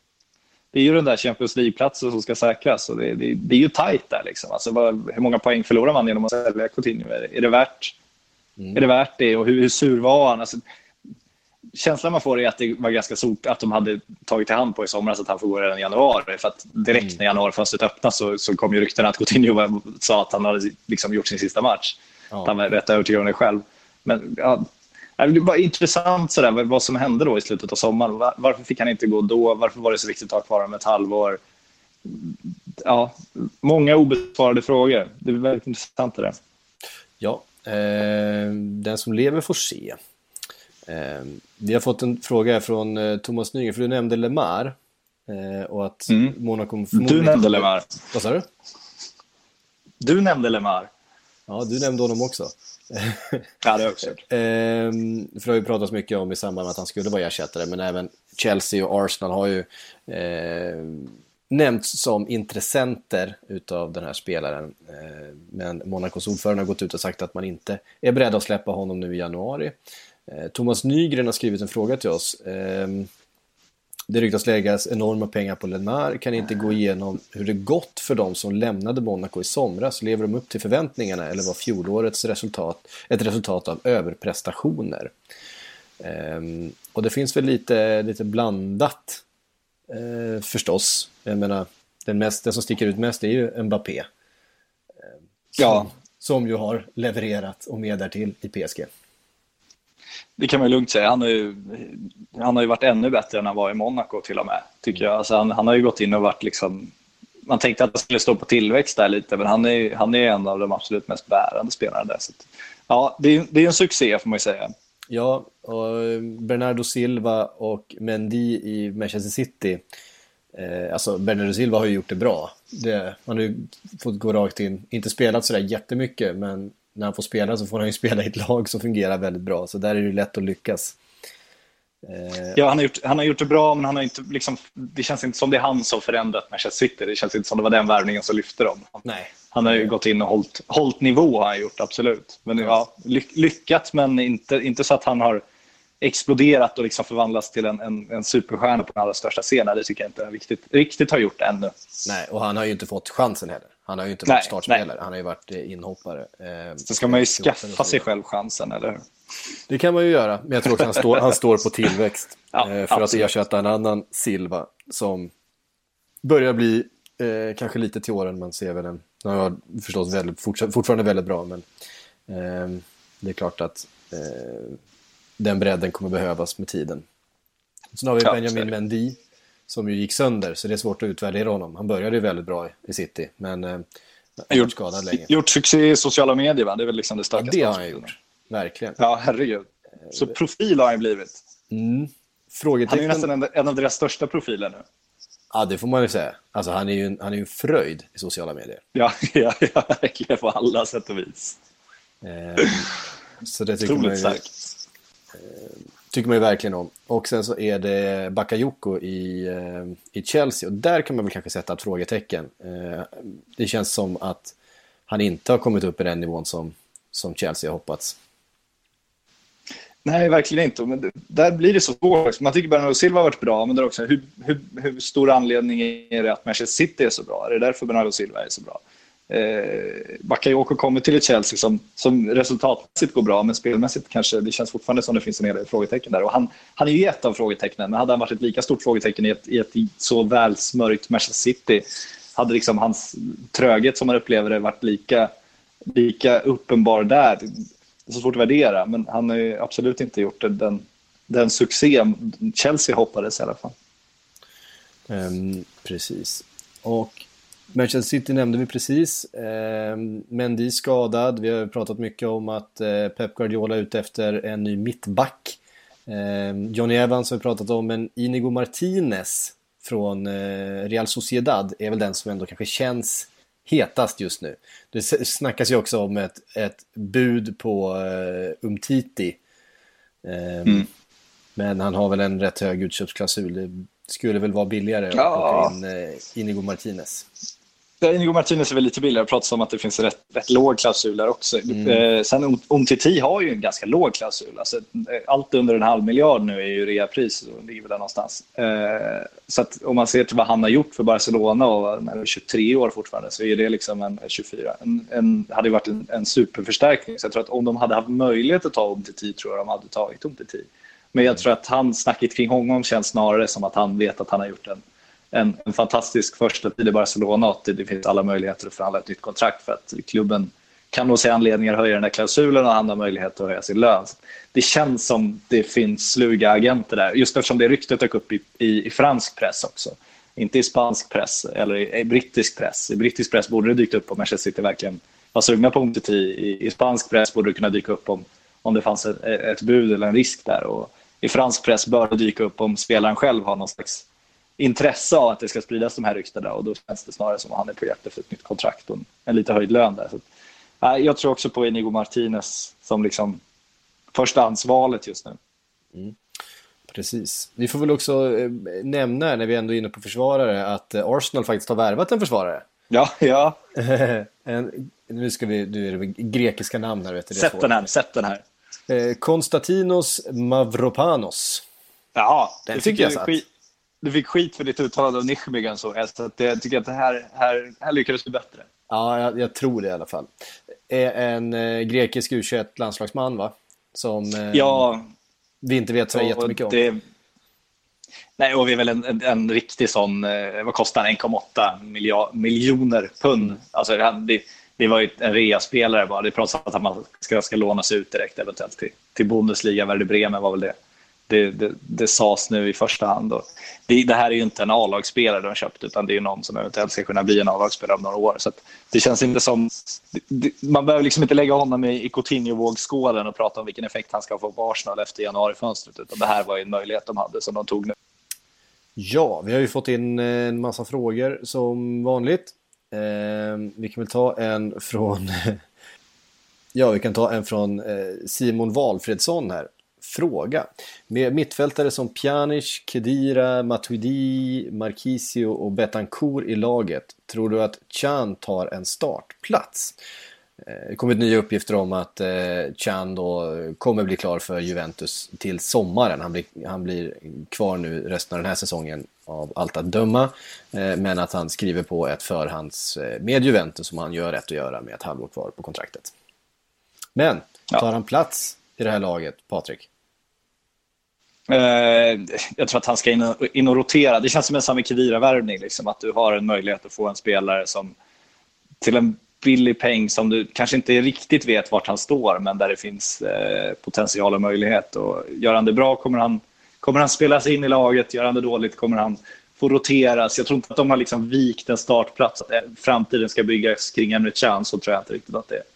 Det är ju den där Champions League-platsen som ska säkras och det, det, det är ju tajt där. Liksom. Alltså, vad, hur många poäng förlorar man genom att sälja Coutinho? Är det, är det, värt, Mm. är det värt det? Och hur, hur sur var han? Alltså, känslan man får är att det var ganska sort att de hade tagit i hand på i somras att han får gå redan i januari. För att direkt Mm. när januarifönstret öppnas så, så kom ju ryktena att Coutinho sa att han hade liksom gjort sin sista match. Ja. Att Han var rätt övertygad om det själv. Men ja, det var intressant sådär, vad- vad som hände då i slutet av sommaren. Va- Varför fick han inte gå då? Varför var det så viktigt att ha kvar honom ett halvår? Ja, många obesvarade frågor. Det är väldigt intressant det där. Ja, eh, den som lever får se. Eh, vi har fått en fråga från eh, Thomas Nygren, för du nämnde Lemar. Eh, och att Mm. Monaco Du nämnde Lemar. Vad sa du? Du nämnde Lemar. Ja, du nämnde honom också. Ja, det har också gjort. Ehm, för det har ju pratats mycket om i samband med att han skulle vara ersättare, men även Chelsea och Arsenal har ju eh, nämnts som intressenter utav den här spelaren. Eh, men Monacos ordförande har gått ut och sagt att man inte är beredd att släppa honom nu i januari. Eh, Thomas Nygren har skrivit en fråga till oss. Ehm, det ryktas läggas enorma pengar på Lemar, kan inte gå igenom hur det gått för de som lämnade Monaco i somras. Lever de upp till förväntningarna eller var fjolårets resultat ett resultat av överprestationer? Ehm, och det finns väl lite, lite blandat eh, förstås. Jag menar, den, mest, den som sticker ut mest är ju Mbappé. Eh, som, Ja. som ju har levererat och mer därtill i PSG. Det kan man ju lugnt säga. Han har ju, han har ju varit ännu bättre än han var i Monaco till och med. Tycker jag. Alltså han, han har ju gått in och varit liksom... Man tänkte att han skulle stå på tillväxt där lite, men han är, han är en av de absolut mest bärande spelarna där. Så att, ja, det är, det är en succé får man ju säga. Ja, och eh, Bernardo Silva och Mendy i Manchester City. Eh, alltså Bernardo Silva har ju gjort det bra. Det, han har ju fått gå rakt in, inte spelat sådär jättemycket, men när han får spela så får han ju spela i ett lag som fungerar väldigt bra. Så där är det lätt att lyckas. Eh, Ja, han, har gjort, han har gjort det bra, men han har inte, liksom, det känns inte som det är han som förändrat Manchester City. Det känns inte som det var den värvningen som lyfte dem. nej. Han har ju gått in och hållit, hållit nivå, har han gjort, absolut. Men ja, ly, lyckat, men inte, inte så att han har exploderat och liksom förvandlats till en, en, en superstjärna på den allra största scenen. Det tycker jag inte riktigt, riktigt har gjort ännu. nej, och han har ju inte fått chansen heller. Han har ju inte Nej, varit startspelare, han har ju varit eh, inhoppare. Eh, Så ska man ju 14 och så skaffa sig själv chansen, eller hur? Det kan man ju göra, men jag tror också han står, han står på tillväxt. Ja, eh, för att absolut. ersätta en annan Silva som börjar bli eh, kanske lite till åren, man ser väl en. Han var förstås väldigt, fortsatt, fortfarande väldigt bra, men eh, det är klart att eh, den bredden kommer behövas med tiden. Sen har vi Ja, Benjamin. Mendy som ju gick sönder, så det är svårt att utvärdera honom. Han började ju väldigt bra i- City, men eh, har varit skadad länge. Gjort succé i sociala medier, va? Det är väl liksom det Ja, starkaste. det har han gjort. Verkligen. Ja, herregud. Så profil har han blivit. Mm. Han är ju Frågetecken... nästan en, en av deras största profiler nu. Ja, det får man ju säga. Alltså, han är ju en, han är en fröjd i sociala medier. Ja, ja, ja, verkligen på alla sätt och vis. Eh, så det tycker man, Otroligt ju, stark tycker man ju verkligen om. Och sen så är det Bakayoko i, eh, i Chelsea. Och där kan man väl kanske sätta ett frågetecken. Eh, det känns som att han inte har kommit upp i den nivån som, som Chelsea har hoppats. Nej, verkligen inte. Men där blir det så svårt. Man tycker Bernardo Silva har varit bra, men också, hur, hur, hur stor anledning är det att Manchester City är så bra? Är det därför Bernardo Silva är så bra? Eh, Bakayoko kommer till ett Chelsea som, som resultatmässigt går bra, men spelmässigt kanske det känns fortfarande som det finns en hel del frågetecken där. Och han, han är ju ett av frågetecknen, men hade han varit ett lika stort frågetecken i ett, i ett så välsmörjt Manchester City hade liksom hans tröghet som man upplever det varit lika, lika uppenbar där. Det är så svårt att värdera, men han har ju absolut inte gjort den, den succé Chelsea hoppades i alla fall. Um, precis. Och Manchester City nämnde vi precis. Eh, Mendy skadad. Vi har pratat mycket om att eh, Pep Guardiola är ute efter en ny mittback. Eh, Johnny Evans har vi pratat om, men Inigo Martinez från eh, Real Sociedad är väl den som ändå kanske känns hetast just nu. Det snackas ju också om ett, ett bud på uh, Umtiti. Um, mm. Men han har väl en rätt hög utköpsklausul. Det skulle väl vara billigare att ja. plocka in uh, Inigo Martinez. Inigo Martinez är väl lite billigare. Det pratas om att det finns rätt, rätt låg klausul där också. Mm. Eh, sen Umtiti har ju en ganska låg klausul. Alltså, allt under en halv miljard nu är ju reapris och ligger väl där någonstans. Eh, så att om man ser till vad han har gjort för Barcelona och när är 23 år fortfarande så är det liksom en 24. En, en hade varit en, en, superförstärkning. Så jag tror att om de hade haft möjlighet att ta Umtiti tror jag de hade tagit Umtiti. Men jag tror att han, snacket kring honom känns snarare som att han vet att han har gjort en en, en fantastisk första tid i Barcelona och det, det finns alla möjligheter att förhandla ett nytt kontrakt för att klubben kan nog se anledningar att höja den där klausulen och han har möjlighet att höja sin lön. Det känns som det finns sluga agenter där, just eftersom det ryktet dök upp i, i, i fransk press också. Inte i spansk press eller i, i, brittisk press. I brittisk press borde det dykt upp om Manchester City verkligen var sugna på Umtiti. I, I spansk press borde det kunna dyka upp om, om det fanns ett, ett bud eller en risk där. Och I fransk press bör det dyka upp om spelaren själv har någon slags intresse av att det ska spridas de här ryktena och då känns det snarare som att han är på jakt efter ett nytt kontrakt och en lite höjd lön där. Så, äh, jag tror också på Inigo Martinez som liksom förstahandsvalet just nu. Mm. Precis. Vi får väl också eh, nämna, när vi ändå är inne på försvarare, att eh, Arsenal faktiskt har värvat en försvarare. Ja, ja. en, nu ska vi, nu är det grekiska namn här. Vet du, sätt den här, sätt den här. Eh, Konstantinos Mavropanos. Ja, den tycker jag satt du fick skit för ditt uttalande av Nishmigan så att jag tycker att det här, här, här lyckades du bättre. Ja, jag, jag tror det i alla fall. En eh, grekisk U21-landslagsman va? Som eh, ja, vi inte vet så jättemycket det, om. Nej, och vi är väl en, en, en riktig sån, eh, vad kostar 1,8 miljoner pund. Mm. Alltså, det, det var ju en reaspelare bara. Det pratas om att man ska, ska lånas ut direkt eventuellt till, till Bundesliga. Werder Bremen var väl det det, det, det sades nu i första hand. Och det, det här är ju inte en A-lagsspelare de har köpt utan det är någon som eventuellt ska kunna bli en A-lagsspelare om några år. Så det känns inte som... man behöver liksom inte lägga honom i, i Coutinho-vågskålen och prata om vilken effekt han ska få på Arsenal efter januarifönstret utan det här var ju en möjlighet de hade som de tog nu. Ja, vi har ju fått in en massa frågor som vanligt. Eh, vi kan väl ta en från Ja, vi kan ta en från eh, Simon Valfredsson här fråga. Med mittfältare som Pjanic, Kedira, Matuidi, Marquisio och Betancourt i laget, tror du att Chan tar en startplats? Eh, det kommer nya uppgifter om att eh, Chan då kommer bli klar för Juventus till sommaren. Han blir, han blir kvar nu resten av den här säsongen av allt att döma. Eh, men att han skriver på ett förhands med Juventus som han gör rätt att göra med ett halvår kvar på kontraktet. Men tar han plats i det här laget, Patrik? Eh, jag tror att han ska in och, in och rotera. Det känns som en Sami Khedira-värvning. Liksom, att du har en möjlighet att få en spelare som till en billig peng som du kanske inte riktigt vet vart han står men där det finns eh, potential och möjlighet. Och gör han det bra kommer han, kommer han spelas in i laget. Gör han det dåligt kommer han få roteras. Jag tror inte att de har liksom vikt en startplats. Att eh, framtiden ska byggas kring Emre Can. Så tror jag inte riktigt att det är.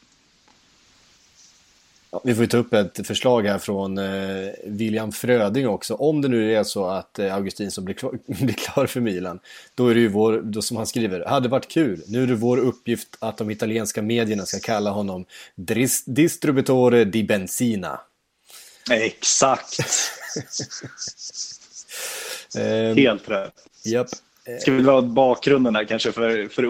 Ja, vi får ta upp ett förslag här från eh, William Fröding också. Om det nu är så att eh, Augustinsson blir, klar, blir klar för Milan, då är det ju vår, då, som han skriver, hade varit kul. Nu är det vår uppgift att de italienska medierna ska kalla honom Dris, distributore di benzina. Exakt. Ehm, Helt rätt. Japp. Ska vi dra bakgrunden här kanske för, för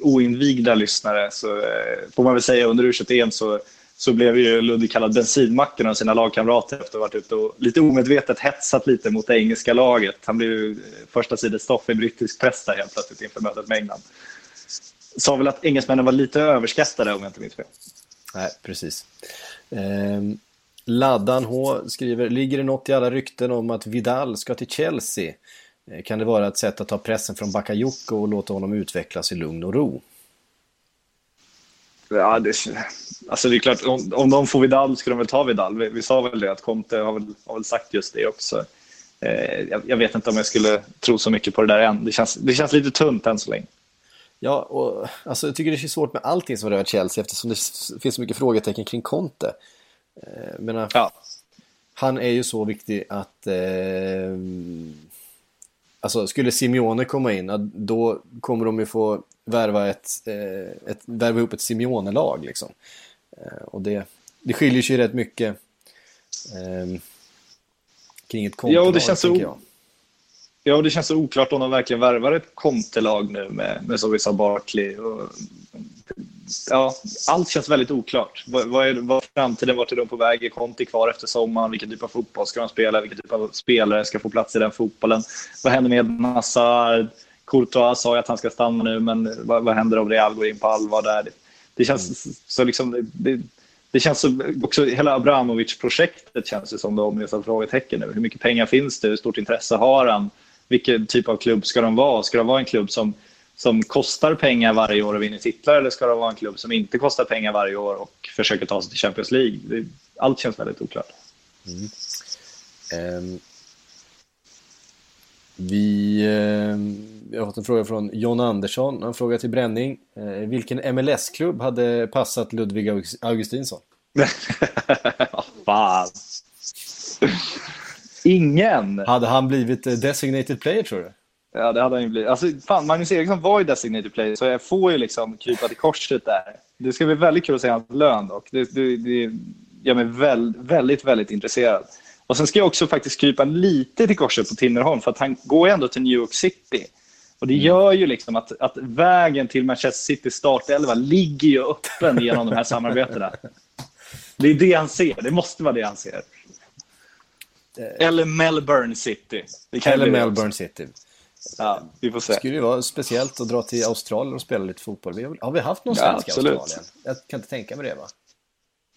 oinvigda lyssnare så eh, får man väl säga under u så så blev ju Ludvig kallad bensinmacken av sina lagkamrater efter att ha varit ute och lite omedvetet hetsat lite mot det engelska laget. Han blev ju eh, första stoff i brittisk press där helt plötsligt inför mötet med England. sa väl att engelsmännen var lite överskattade om jag inte minns fel. Nej, precis. Ehm, Laddan H skriver, ligger det något i alla rykten om att Vidal ska till Chelsea? Eh, kan det vara ett sätt att ta pressen från Bakayoko och låta honom utvecklas i lugn och ro? Ja, det, alltså det är klart, om, om de får Vidal ska de väl ta Vidal. Vi, vi sa väl det, att Conte har väl, har väl sagt just det också. Eh, jag, jag vet inte om jag skulle tro så mycket på det där än. Det känns, det känns lite tunt än så länge. Ja, och alltså, jag tycker det är svårt med allting som rör Chelsea eftersom det finns så mycket frågetecken kring Conte. Eh, men, Ja. Han är ju så viktig att... Eh, alltså, skulle Simeone komma in, då kommer de ju få värva, ett, eh, ett, värva ihop ett Simeone-lag. Liksom. Eh, och det, det skiljer sig rätt mycket eh, kring ett Ja, och Conte-lag, det känns tänker jag. Ja, och det känns så oklart om de verkligen värvar ett Conte-lag nu med, med som vi sa Barkley. Och, ja, allt känns väldigt oklart. Vad, vad är vad framtiden? Vart är de på väg? Är Conte kvar efter sommaren? Vilken typ av fotboll ska de spela? Vilken typ av spelare ska få plats i den fotbollen? Vad händer med Nazar? Courtois sa ju att han ska stanna nu, men vad, vad händer om Real går in på allvar där? Det, det känns så liksom... Det, det, det känns som också hela Abramovic-projektet känns det som de är som frågetecken nu. Hur mycket pengar finns det? Hur stort intresse har han? Vilken typ av klubb ska de vara? Ska de vara en klubb som, som kostar pengar varje år och vinner titlar eller ska de vara en klubb som inte kostar pengar varje år och försöker ta sig till Champions League? Det, allt känns väldigt oklart. Ehm, vi, ehm, vi har fått en fråga från John Andersson. Han frågar till Bränning. Eh, vilken MLS-klubb hade passat Ludvig August- Augustinsson? Fan. Ingen! Hade han blivit eh, designated player tror du? Ja, det hade han ju blivit. Alltså, fan, Magnus Eriksson var ju designated player, så jag får ju liksom krypa till korset där. Det ska bli väldigt kul att se hans lön dock. Det, det, det gör mig väl, väldigt, väldigt intresserad. Och sen ska jag också faktiskt krypa lite till korset på Tinnerholm, för att han går ändå till New York City. Och det gör ju liksom att, att vägen till Manchester Citys startelva ligger ju öppen genom de här samarbetena. Det är det han ser. Det måste vara det han ser. Eller Melbourne City. Det kan Eller Melbourne också. City. Ja, vi får se. Det skulle ju vara speciellt att dra till Australien och spela lite fotboll. Vi har, har vi haft någon Ja, svensk i absolut. Australien? Jag kan inte tänka mig det va?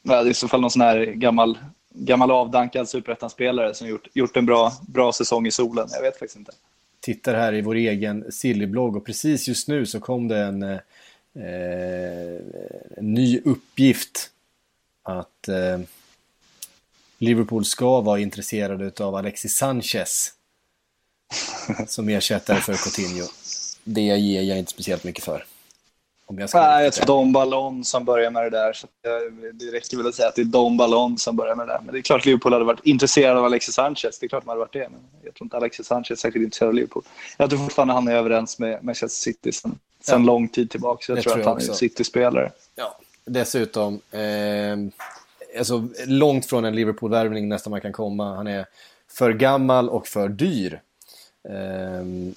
Ja, det är i så fall någon sån här gammal, gammal avdankad superettan-spelare som gjort, gjort en bra, bra säsong i solen. Jag vet faktiskt inte. tittar här i vår egen Silly-blogg och precis just nu så kom det en, eh, en ny uppgift att eh, Liverpool ska vara intresserade av Alexis Sanchez som ersättare för Coutinho. Det ger jag inte speciellt mycket för. Om jag ska Nej, jag tror. Don Ballon som börjar med det där. Så jag- det räcker väl att säga att det är Don Ballon som börjar med det där. Men det är klart Liverpool hade varit intresserad av Alexis Sanchez. Det är klart de hade varit det. Men jag tror inte Alexis Sanchez är särskilt intresserad av Liverpool. Jag tror fortfarande han är överens med Manchester City sen, sen Ja. lång tid tillbaka. Så jag Det tror tror att jag han är också. City-spelare. Ja, dessutom, eh, alltså, långt från en Liverpool-värvning nästan man kan komma. Han är för gammal och för dyr eh,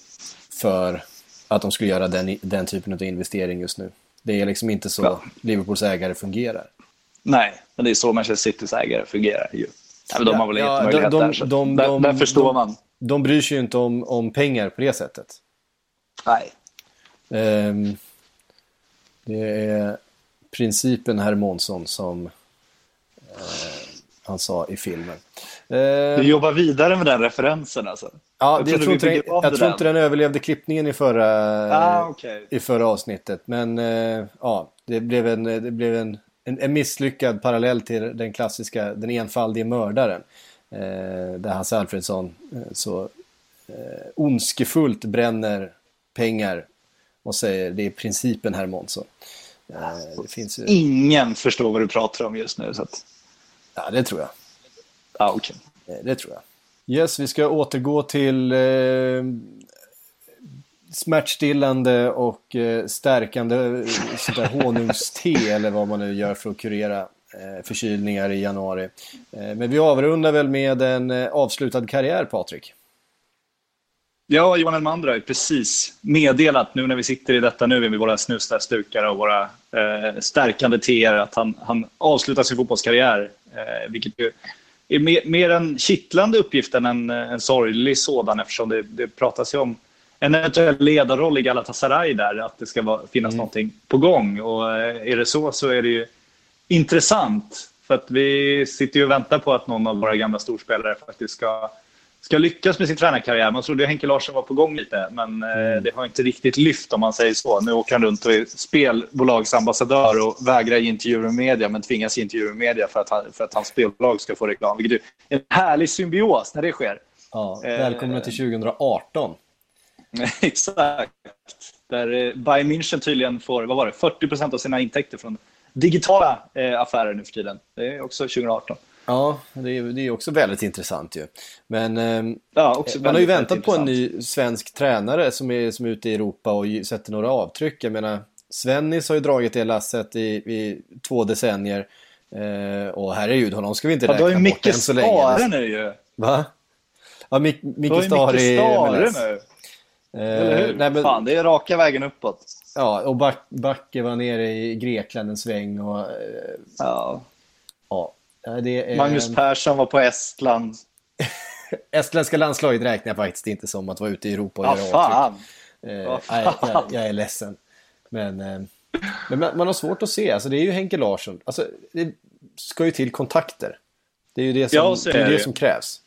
för att de skulle göra den, den typen av investering just nu. Det är liksom inte så Ja. Liverpools ägare fungerar. Nej, men det är så Manchester Citys ägare fungerar ju. Ja, de har väl Ja, gett möjlighet de- de- där. Så de- där, de- där förstår de- man. De bryr sig ju inte om, om pengar på det sättet. Nej. Ehm, det är principen herr Månsson som eh, han sa i filmen. Eh, Du jobbar vidare med den referensen alltså? Ja, Jag tror, inte, den, jag tror inte den överlevde klippningen i förra, Ah, okej. i förra avsnittet. Men eh, ja, det blev, en, det blev en, en, en misslyckad parallell till den klassiska Den enfaldige mördaren. Eh, där Hasse Alfredsson eh, så eh, ondskefullt bränner pengar och säger det är principen herr Månsson. Eh, ju, Ingen förstår vad du pratar om just nu. Så att, ja, det tror jag. ja, okej. Eh, Det tror jag. Yes, vi ska återgå till eh, smärtstillande och eh, stärkande eh, sånt där honungste eller vad man nu gör för att kurera eh, förkylningar i januari. Eh, men vi avrundar väl med en eh, avslutad karriär, Patrik. Ja, Johan Elmander har ju precis meddelat nu när vi sitter i detta nu med våra snusdukar och våra eh, stärkande teer att han, han avslutar sin fotbollskarriär. Eh, vilket ju är mer, mer en kittlande uppgift än en, en sorglig sådan eftersom det, det pratas ju om en eventuell ledarroll i Galatasaray där, att det ska vara, finnas någonting på gång. Och eh, är det så så är det ju intressant. För att vi sitter ju och väntar på att någon av våra gamla storspelare faktiskt ska, ska lyckas med sin tränarkarriär. Man trodde Henke Larsson var på gång lite, men eh, det har inte riktigt lyft om man säger så. Nu åker han runt och är spelbolagsambassadör och vägrar ge intervjuer med media, men tvingas ge intervjuer med media för att, han, för att hans spelbolag ska få reklam. Vilket är en härlig symbios när det sker. Ja, Eh, välkomna till 2018. Exakt. Där eh, Bayern München tydligen får vad var det, 40% av sina intäkter från digitala affärer nu för tiden. Det är också 2018. Ja, det är, det är också väldigt intressant ju. Men ehm, Ja, man har ju väntat på en ny svensk tränare som är, som är ute i Europa och ju- sätter några avtryck. Jag menar, Svennis har ju dragit det lasset i, i två decennier. Eh, och herregud, honom ska vi inte Ja, räkna du har ju bort Micke än så länge. Stare nu ju. Va? Ja, Du Micke har ju Stare Micke i MLS. nu. Eh, Eller hur? nej, men, Fan, det är raka vägen uppåt. ja, och Back, Backe var nere i Grekland en sväng och eh, Ja. Är, Magnus Persson var på Estland. Estländska landslaget räknar jag faktiskt inte som att vara ute i Europa och Ja, göra avtryck. fan. Eh, Vad nej, fan. jag, jag är ledsen. Men, eh, men man man har svårt att se. Alltså, det är ju Henke Larsson. Alltså, det ska ju till kontakter. Det är ju det som, Ja, det, det det. som krävs.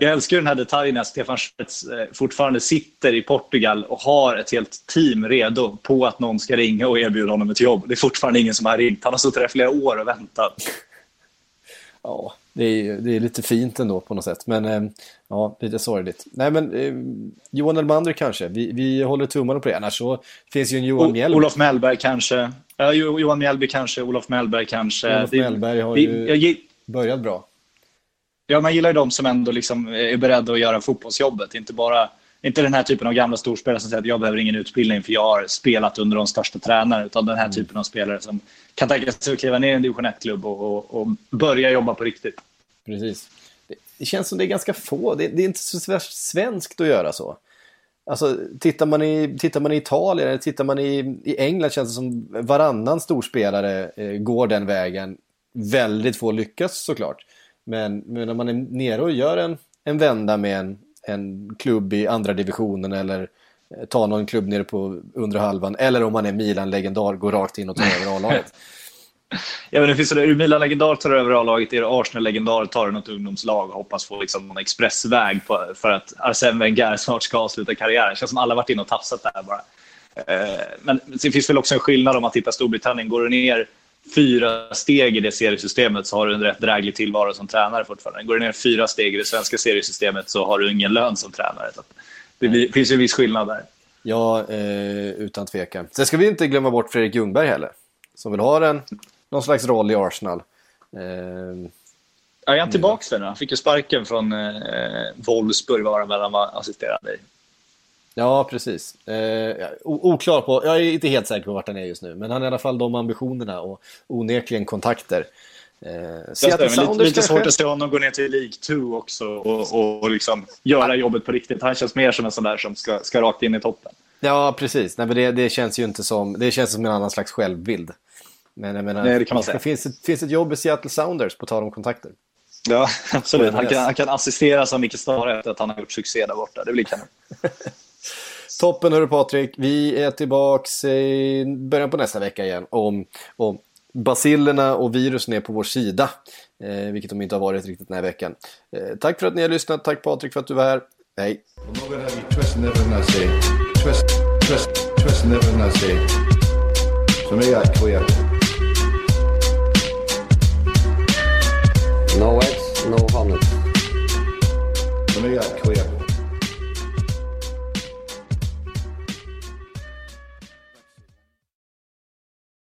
Jag älskar den här detaljen att Stefan Schwarz eh, fortfarande sitter i Portugal och har ett helt team redo på att någon ska ringa och erbjuda honom ett jobb. Det är fortfarande ingen som har ringt. Han har suttit där i flera år och väntat. Ja, det är, det är lite fint ändå på något sätt. Men eh, ja, lite sorgligt. Nej, men eh, Johan Elmander kanske. Vi, vi håller tummarna på det. Annars så finns ju en Johan Mjällby. Olof Mellberg kanske. Ja, Jo- Johan Mjällby kanske. Olof Mellberg kanske. Olof Mellberg har ju- jag Börjat bra. Ja, man gillar ju de som ändå liksom är beredda att göra fotbollsjobbet. Inte bara inte den här typen av gamla storspelare som säger att jag behöver ingen utbildning för jag har spelat under de största tränarna. Utan den här typen av spelare som kan tänka sig att kliva ner i en division 1-klubb och, och, och börja jobba på riktigt. Precis. Det, det känns som det är ganska få. Det, det är inte så svenskt att göra så. Alltså, tittar man i, tittar man i Italien eller tittar man i, i England känns det som varannan storspelare eh, går den vägen. Väldigt få lyckas såklart. Men, men när man är nere och gör en, en vända med en, en klubb i andra divisionen eller eh, ta någon klubb nere på undre halvan eller om man är Milan-legendar går rakt in och tar över A-laget. Ja, men det finns, är du Milan-legendar tar du över A-laget, är du Arsenal-legendar tar du något ungdomslag och hoppas få liksom någon expressväg på, för att Arsène Wenger snart ska avsluta karriären. Det känns som alla varit inne och tafsat där bara. Eh, men det finns väl också en skillnad om man tittar Storbritannien. Går du ner fyra steg i det seriesystemet så har du en rätt dräglig tillvaro som tränare fortfarande. Går du ner fyra steg i det svenska seriesystemet så har du ingen lön som tränare. Det blir, finns ju en viss skillnad där. Ja, eh, utan tvekan. Sen ska vi inte glömma bort Fredrik Ljungberg heller. Som vill ha en, någon slags roll i Arsenal. Eh, Ja, är han tillbaka nu? Han fick ju sparken från eh, Wolfsburg var han väl han var assisterande i. ja, precis. Eh, oklar på, jag är inte helt säker på vart han är just nu. Men han har i alla fall de ambitionerna och onekligen kontakter. Eh, Det Seattle. Sounders Lite, lite svårt att se honom gå ner till League 2 också och, och, och liksom göra jobbet på riktigt. Han känns mer som en sån där som ska, ska rakt in i toppen. Ja, precis. Nej, men det, det känns ju inte som, det känns som en annan slags självbild. Men jag menar, Nej, det kan man säga. finns, ett, finns ett jobb i Seattle Sounders på tal om kontakter. Ja, absolut. Han kan, han kan assisteras av Micke Stare efter att han har gjort succé där borta. Det blir kanon. Toppen hörru Patrik, vi är tillbaks i början på nästa vecka igen om, om basillerna och virusen är på vår sida. Eh, vilket de inte har varit riktigt den här veckan. Eh, tack för att ni har lyssnat, tack Patrik för att du var här. Hej! No eggs, no honey.